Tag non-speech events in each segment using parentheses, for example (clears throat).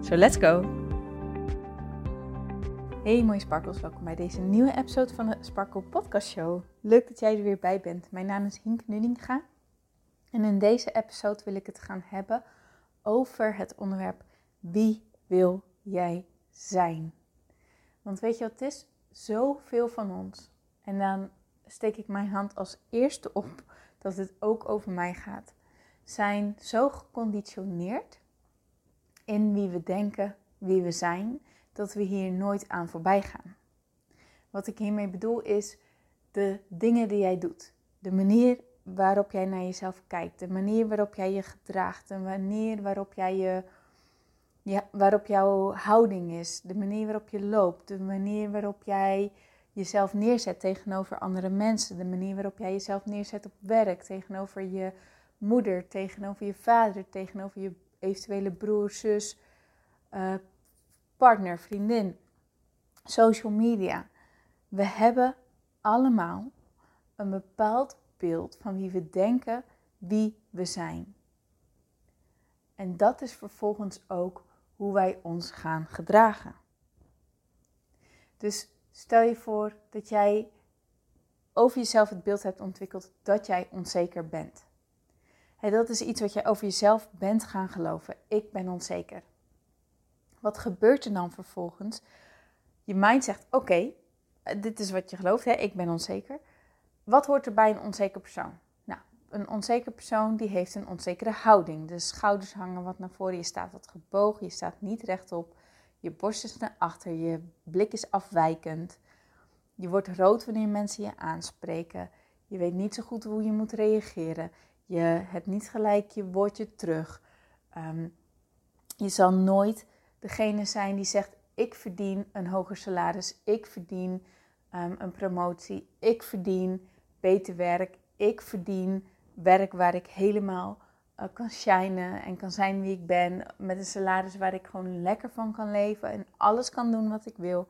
So let's go! Hey mooie sparkles, welkom bij deze nieuwe episode van de Sparkle Podcast Show. Leuk dat jij er weer bij bent. Mijn naam is Hink Nuninga en in deze episode wil ik het gaan hebben over het onderwerp wie wil jij zijn? Want weet je wat het is? Zoveel van ons. En dan steek ik mijn hand als eerste op dat het ook over mij gaat. Zijn zo geconditioneerd in wie we denken, wie we zijn, dat we hier nooit aan voorbij gaan. Wat ik hiermee bedoel is de dingen die jij doet, de manier waarop jij naar jezelf kijkt, de manier waarop jij je gedraagt, de manier waarop jij je, ja, waarop jouw houding is, de manier waarop je loopt, de manier waarop jij jezelf neerzet tegenover andere mensen, de manier waarop jij jezelf neerzet op werk, tegenover je moeder, tegenover je vader, tegenover je eventuele broer, zus, uh, partner, vriendin, social media. We hebben allemaal een bepaald beeld van wie we denken wie we zijn. En dat is vervolgens ook hoe wij ons gaan gedragen. Dus stel je voor dat jij over jezelf het beeld hebt ontwikkeld dat jij onzeker bent. Dat is iets wat jij over jezelf bent gaan geloven. Ik ben onzeker. Wat gebeurt er dan vervolgens? Je mind zegt: Oké, eh, dit is wat je gelooft, hè? ik ben onzeker. Wat hoort er bij een onzeker persoon? Nou, een onzeker persoon die heeft een onzekere houding. De schouders hangen wat naar voren, je staat wat gebogen, je staat niet rechtop. Je borst is naar achter, je blik is afwijkend. Je wordt rood wanneer mensen je aanspreken. Je weet niet zo goed hoe je moet reageren. Je hebt niet gelijk je woordje terug. Um, je zal nooit degene zijn die zegt: Ik verdien een hoger salaris, ik verdien um, een promotie, ik verdien beter werk, ik verdien werk waar ik helemaal uh, kan shinen en kan zijn wie ik ben, met een salaris waar ik gewoon lekker van kan leven en alles kan doen wat ik wil.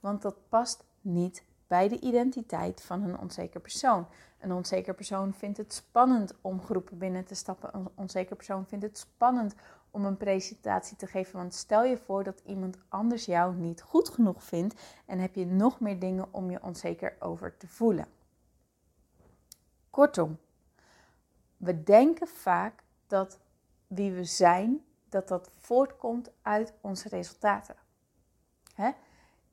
Want dat past niet bij de identiteit van een onzeker persoon. Een onzeker persoon vindt het spannend om groepen binnen te stappen. Een onzeker persoon vindt het spannend om een presentatie te geven. Want stel je voor dat iemand anders jou niet goed genoeg vindt en heb je nog meer dingen om je onzeker over te voelen. Kortom, we denken vaak dat wie we zijn, dat dat voortkomt uit onze resultaten.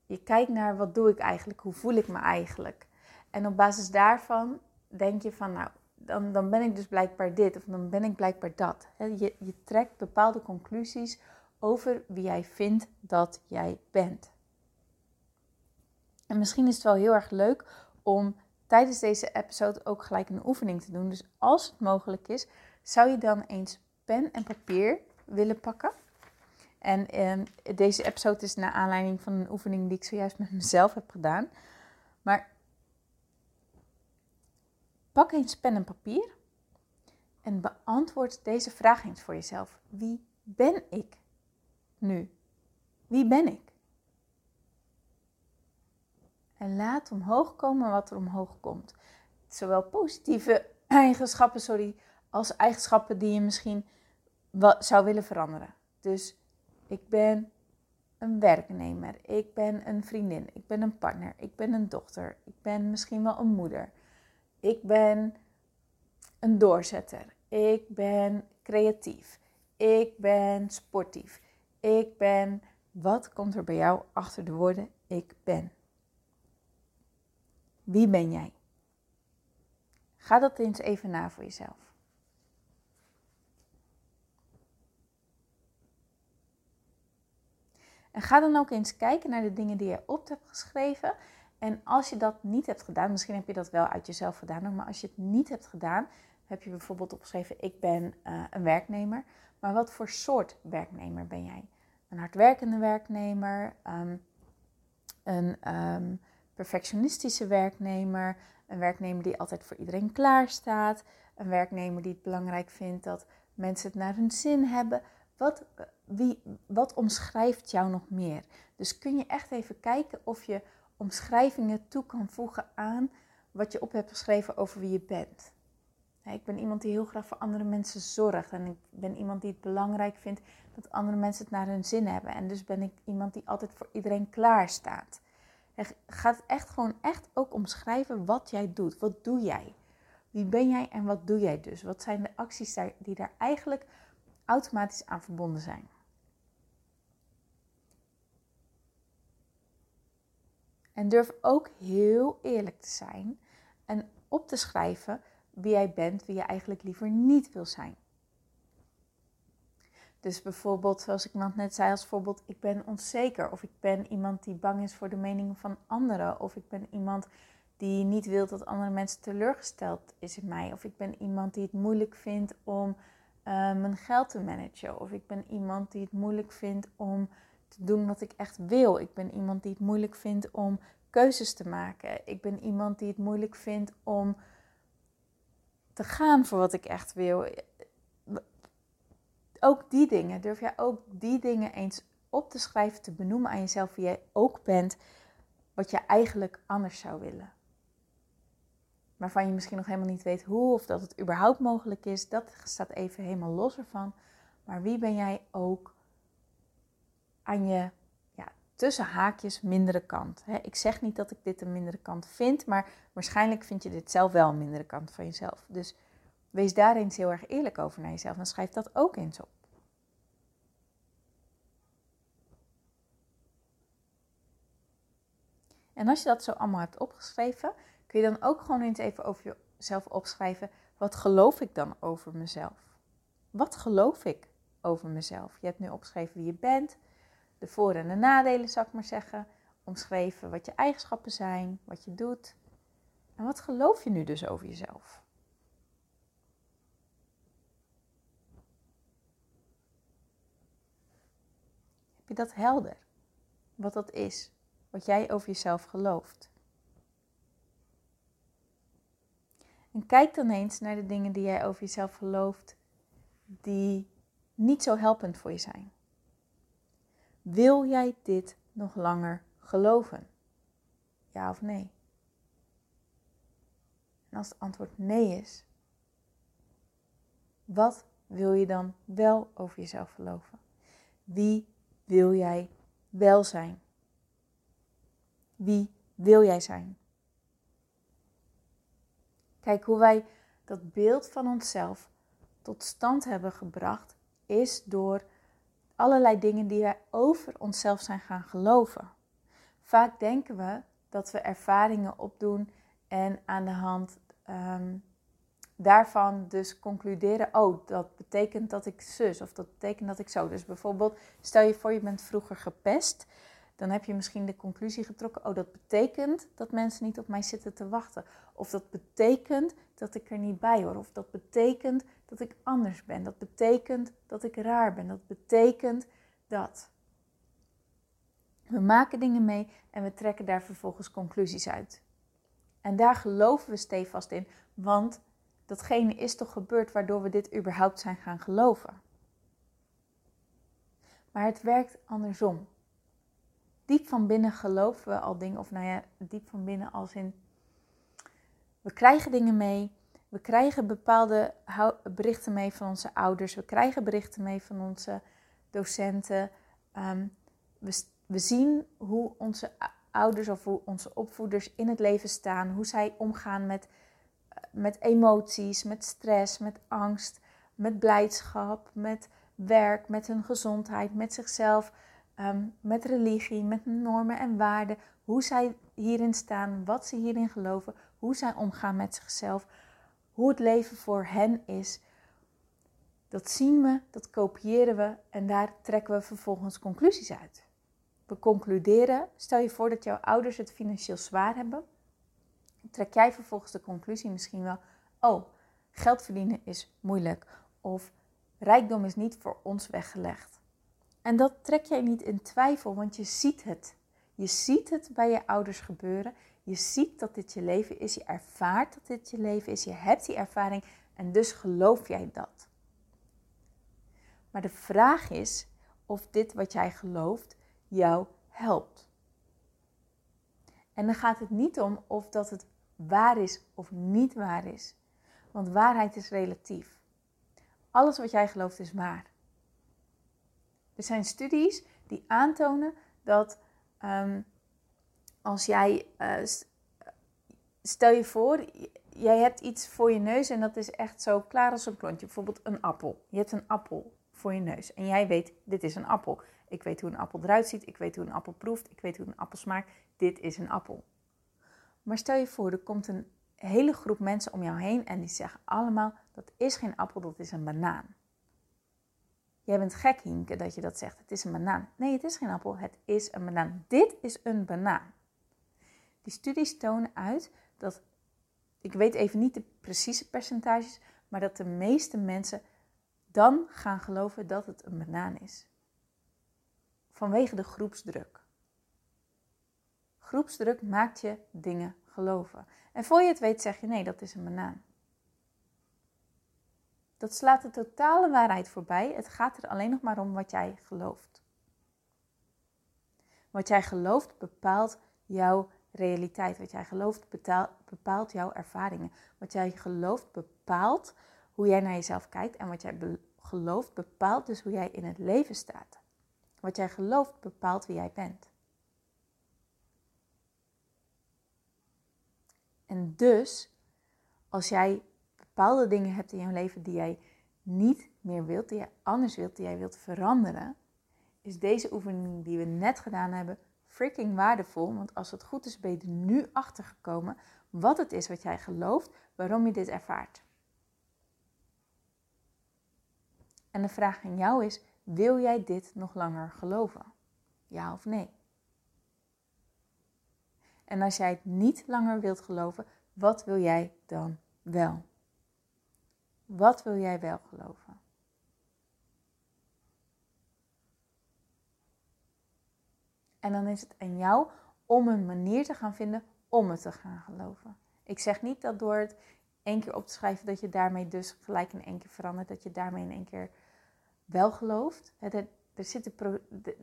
Je kijkt naar wat doe ik eigenlijk, hoe voel ik me eigenlijk. En op basis daarvan denk je van, nou, dan, dan ben ik dus blijkbaar dit of dan ben ik blijkbaar dat. Je, je trekt bepaalde conclusies over wie jij vindt dat jij bent. En misschien is het wel heel erg leuk om tijdens deze episode ook gelijk een oefening te doen. Dus als het mogelijk is, zou je dan eens pen en papier willen pakken. En eh, deze episode is naar aanleiding van een oefening die ik zojuist met mezelf heb gedaan. Maar pak eens pen en papier en beantwoord deze vraag eens voor jezelf. Wie ben ik nu? Wie ben ik? En laat omhoog komen wat er omhoog komt. Zowel positieve (clears throat) eigenschappen, sorry, als eigenschappen die je misschien zou willen veranderen. Dus ik ben een werknemer, ik ben een vriendin, ik ben een partner, ik ben een dochter, ik ben misschien wel een moeder. Ik ben een doorzetter, ik ben creatief, ik ben sportief, ik ben. Wat komt er bij jou achter de woorden ik ben? Wie ben jij? Ga dat eens even na voor jezelf. En ga dan ook eens kijken naar de dingen die je op hebt geschreven. En als je dat niet hebt gedaan, misschien heb je dat wel uit jezelf gedaan, maar als je het niet hebt gedaan, heb je bijvoorbeeld opgeschreven: Ik ben uh, een werknemer. Maar wat voor soort werknemer ben jij? een hardwerkende werknemer, ehm, een ehm, perfectionistische werknemer, een werknemer die altijd voor iedereen klaar staat, een werknemer die het belangrijk vindt dat mensen het naar hun zin hebben. Wat, wie, wat omschrijft jou nog meer? Dus kun je echt even kijken of je omschrijvingen toe kan voegen aan wat je op hebt geschreven over wie je bent. Ik ben iemand die heel graag voor andere mensen zorgt. En ik ben iemand die het belangrijk vindt dat andere mensen het naar hun zin hebben. En dus ben ik iemand die altijd voor iedereen klaar staat. Het gaat echt gewoon echt ook omschrijven wat jij doet. Wat doe jij? Wie ben jij en wat doe jij dus? Wat zijn de acties die daar eigenlijk automatisch aan verbonden zijn? En durf ook heel eerlijk te zijn en op te schrijven wie jij bent, wie je eigenlijk liever niet wil zijn. Dus bijvoorbeeld, zoals ik net zei als voorbeeld, ik ben onzeker. Of ik ben iemand die bang is voor de meningen van anderen. Of ik ben iemand die niet wil dat andere mensen teleurgesteld is in mij. Of ik ben iemand die het moeilijk vindt om uh, mijn geld te managen. Of ik ben iemand die het moeilijk vindt om te doen wat ik echt wil. Ik ben iemand die het moeilijk vindt om keuzes te maken. Ik ben iemand die het moeilijk vindt om te gaan voor wat ik echt wil. Ook die dingen, durf jij ook die dingen eens op te schrijven, te benoemen aan jezelf wie jij ook bent, wat je eigenlijk anders zou willen. Waarvan je misschien nog helemaal niet weet hoe of dat het überhaupt mogelijk is, dat staat even helemaal los ervan. Maar wie ben jij ook aan je ja, tussen haakjes mindere kant? Ik zeg niet dat ik dit een mindere kant vind, maar waarschijnlijk vind je dit zelf wel een mindere kant van jezelf. Dus wees daar eens heel erg eerlijk over naar jezelf en schrijf dat ook eens op. En als je dat zo allemaal hebt opgeschreven, kun je dan ook gewoon eens even over jezelf opschrijven: wat geloof ik dan over mezelf? Wat geloof ik over mezelf? Je hebt nu opgeschreven wie je bent, de voor- en de nadelen, zou ik maar zeggen. Omschreven wat je eigenschappen zijn, wat je doet. En wat geloof je nu dus over jezelf? Heb je dat helder? Wat dat is? Wat jij over jezelf gelooft? En kijk dan eens naar de dingen die jij over jezelf gelooft, die niet zo helpend voor je zijn. Wil jij dit nog langer geloven? Ja of nee? En als het antwoord nee is, wat wil je dan wel over jezelf geloven? Wie wil jij wel zijn? Wie wil jij zijn? Kijk, hoe wij dat beeld van onszelf tot stand hebben gebracht, is door allerlei dingen die wij over onszelf zijn gaan geloven. Vaak denken we dat we ervaringen opdoen en aan de hand ehm, daarvan dus concluderen: oh, dat betekent dat ik zus of dat betekent dat ik zo. Dus bijvoorbeeld, stel je voor je bent vroeger gepest dan heb je misschien de conclusie getrokken: oh, dat betekent dat mensen niet op mij zitten te wachten. Of dat betekent dat ik er niet bij hoor. Of dat betekent dat ik anders ben. Dat betekent dat ik raar ben. Dat betekent dat. We maken dingen mee en we trekken daar vervolgens conclusies uit. En daar geloven we stevast in, want datgene is toch gebeurd waardoor we dit überhaupt zijn gaan geloven. Maar het werkt andersom diep van binnen geloven we al dingen, of nou ja, diep van binnen als in, we krijgen dingen mee, we krijgen bepaalde berichten mee van onze ouders, we krijgen berichten mee van onze docenten. Ehm, we, we zien hoe onze ouders of hoe onze opvoeders in het leven staan, hoe zij omgaan met, met emoties, met stress, met angst, met blijdschap, met werk, met hun gezondheid, met zichzelf. Ehm, met religie, met normen en waarden, hoe zij hierin staan, wat ze hierin geloven, hoe zij omgaan met zichzelf, hoe het leven voor hen is. Dat zien we, dat kopiëren we en daar trekken we vervolgens conclusies uit. We concluderen, stel je voor dat jouw ouders het financieel zwaar hebben, trek jij vervolgens de conclusie misschien wel, oh, geld verdienen is moeilijk of rijkdom is niet voor ons weggelegd. En dat trek jij niet in twijfel, want je ziet het. Je ziet het bij je ouders gebeuren. Je ziet dat dit je leven is. Je ervaart dat dit je leven is. Je hebt die ervaring en dus geloof jij dat. Maar de vraag is of dit wat jij gelooft jou helpt. En dan gaat het niet om of dat het waar is of niet waar is. Want waarheid is relatief. Alles wat jij gelooft is waar. Er zijn studies die aantonen dat um, als jij, uh, stel je voor, jij hebt iets voor je neus en dat is echt zo klaar als een klontje. Bijvoorbeeld een appel. Je hebt een appel voor je neus en jij weet, dit is een appel. Ik weet hoe een appel eruit ziet, ik weet hoe een appel proeft, ik weet hoe een appel smaakt. Dit is een appel. Maar stel je voor, er komt een hele groep mensen om jou heen en die zeggen allemaal, dat is geen appel, dat is een banaan. Jij bent gek, Hienke, dat je dat zegt. Het is een banaan. Nee, het is geen appel, het is een banaan. Dit is een banaan. Die studies tonen uit dat, ik weet even niet de precieze percentages, maar dat de meeste mensen dan gaan geloven dat het een banaan is. Vanwege de groepsdruk. Groepsdruk maakt je dingen geloven. En voor je het weet zeg je nee, dat is een banaan. Dat slaat de totale waarheid voorbij. Het gaat er alleen nog maar om wat jij gelooft. Wat jij gelooft bepaalt jouw realiteit. Wat jij gelooft bepaalt jouw ervaringen. Wat jij gelooft bepaalt hoe jij naar jezelf kijkt. En wat jij gelooft bepaalt dus hoe jij in het leven staat. Wat jij gelooft bepaalt wie jij bent. En dus, als jij bepaalde dingen hebt in jouw leven die jij niet meer wilt, die jij anders wilt, die jij wilt veranderen, is deze oefening die we net gedaan hebben freaking waardevol. Want als het goed is, ben je er nu achter gekomen wat het is wat jij gelooft, waarom je dit ervaart. En de vraag aan jou is: wil jij dit nog langer geloven? Ja of nee? En als jij het niet langer wilt geloven, wat wil jij dan wel? Wat wil jij wel geloven? En dan is het aan jou om een manier te gaan vinden om het te gaan geloven. Ik zeg niet dat door het één keer op te schrijven, dat je daarmee dus gelijk in één keer verandert, dat je daarmee in één keer wel gelooft. Er, zitten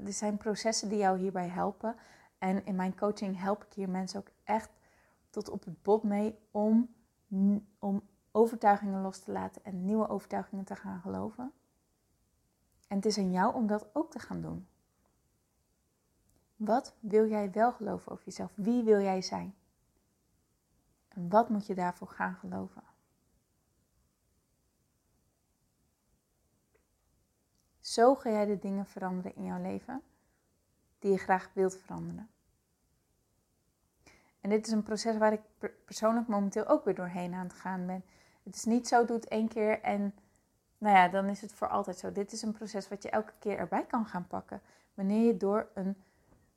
er zijn processen die jou hierbij helpen. En in mijn coaching help ik hier mensen ook echt tot op het bot mee om, om overtuigingen los te laten en nieuwe overtuigingen te gaan geloven. En het is aan jou om dat ook te gaan doen. Wat wil jij wel geloven over jezelf? Wie wil jij zijn? En wat moet je daarvoor gaan geloven? Zo ga jij de dingen veranderen in jouw leven die je graag wilt veranderen. En dit is een proces waar ik persoonlijk momenteel ook weer doorheen aan het gaan ben. Het is niet zo, doe het één keer en nou ja, dan is het voor altijd zo. Dit is een proces wat je elke keer erbij kan gaan pakken. Wanneer je door een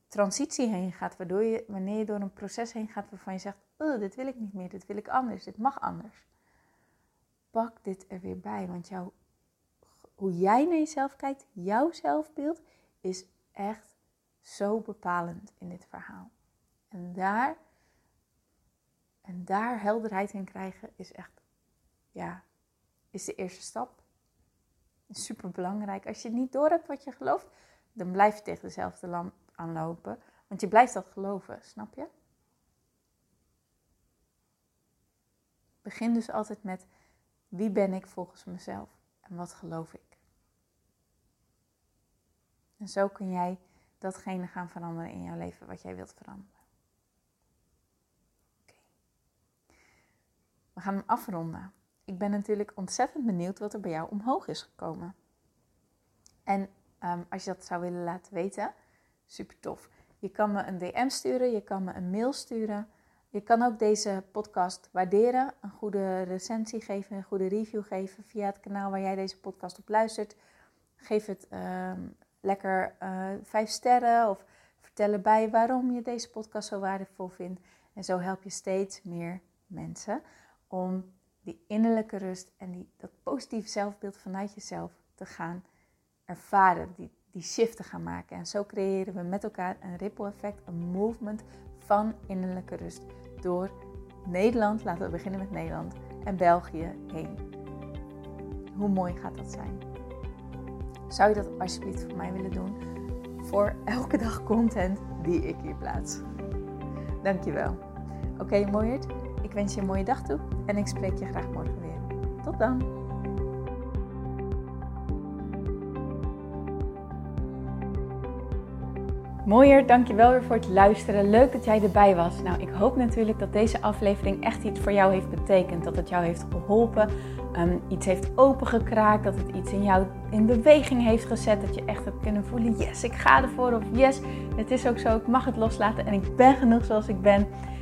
transitie heen gaat, waardoor je, wanneer je door een proces heen gaat waarvan je zegt, oh, dit wil ik niet meer, dit wil ik anders, dit mag anders. Pak dit er weer bij, want jouw, hoe jij naar jezelf kijkt, jouw zelfbeeld, is echt zo bepalend in dit verhaal. En daar, en daar helderheid in krijgen is echt, ja, is de eerste stap. Super belangrijk. Als je niet door hebt wat je gelooft, dan blijf je tegen dezelfde lamp aanlopen. Want je blijft dat geloven, snap je? Begin dus altijd met wie ben ik volgens mezelf en wat geloof ik. En zo kun jij datgene gaan veranderen in jouw leven wat jij wilt veranderen. Oké. We gaan hem afronden. Ik ben natuurlijk ontzettend benieuwd wat er bij jou omhoog is gekomen. En um, als je dat zou willen laten weten, super tof. Je kan me een DM sturen, je kan me een mail sturen. Je kan ook deze podcast waarderen, een goede recensie geven, een goede review geven via het kanaal waar jij deze podcast op luistert. Geef het ehm, lekker uh, vijf sterren of vertel erbij waarom je deze podcast zo waardevol vindt. En zo help je steeds meer mensen om die innerlijke rust en die, dat positieve zelfbeeld vanuit jezelf te gaan ervaren. Die, die shift te gaan maken. En zo creëren we met elkaar een ripple effect, een movement van innerlijke rust door Nederland, laten we beginnen met Nederland, en België heen. Hoe mooi gaat dat zijn? Zou je dat alsjeblieft voor mij willen doen? Voor elke dag content die ik hier plaats. Dankjewel. Oké, okay, mooierd. Ik wens je een mooie dag toe en ik spreek je graag morgen weer. Tot dan. Mooier, dankjewel weer voor het luisteren. Leuk dat jij erbij was. Nou, ik hoop natuurlijk dat deze aflevering echt iets voor jou heeft betekend. Dat het jou heeft geholpen, um, iets heeft opengekraakt, dat het iets in jou in beweging heeft gezet. Dat je echt hebt kunnen voelen, yes, ik ga ervoor. Of yes, het is ook zo, ik mag het loslaten en ik ben genoeg zoals ik ben.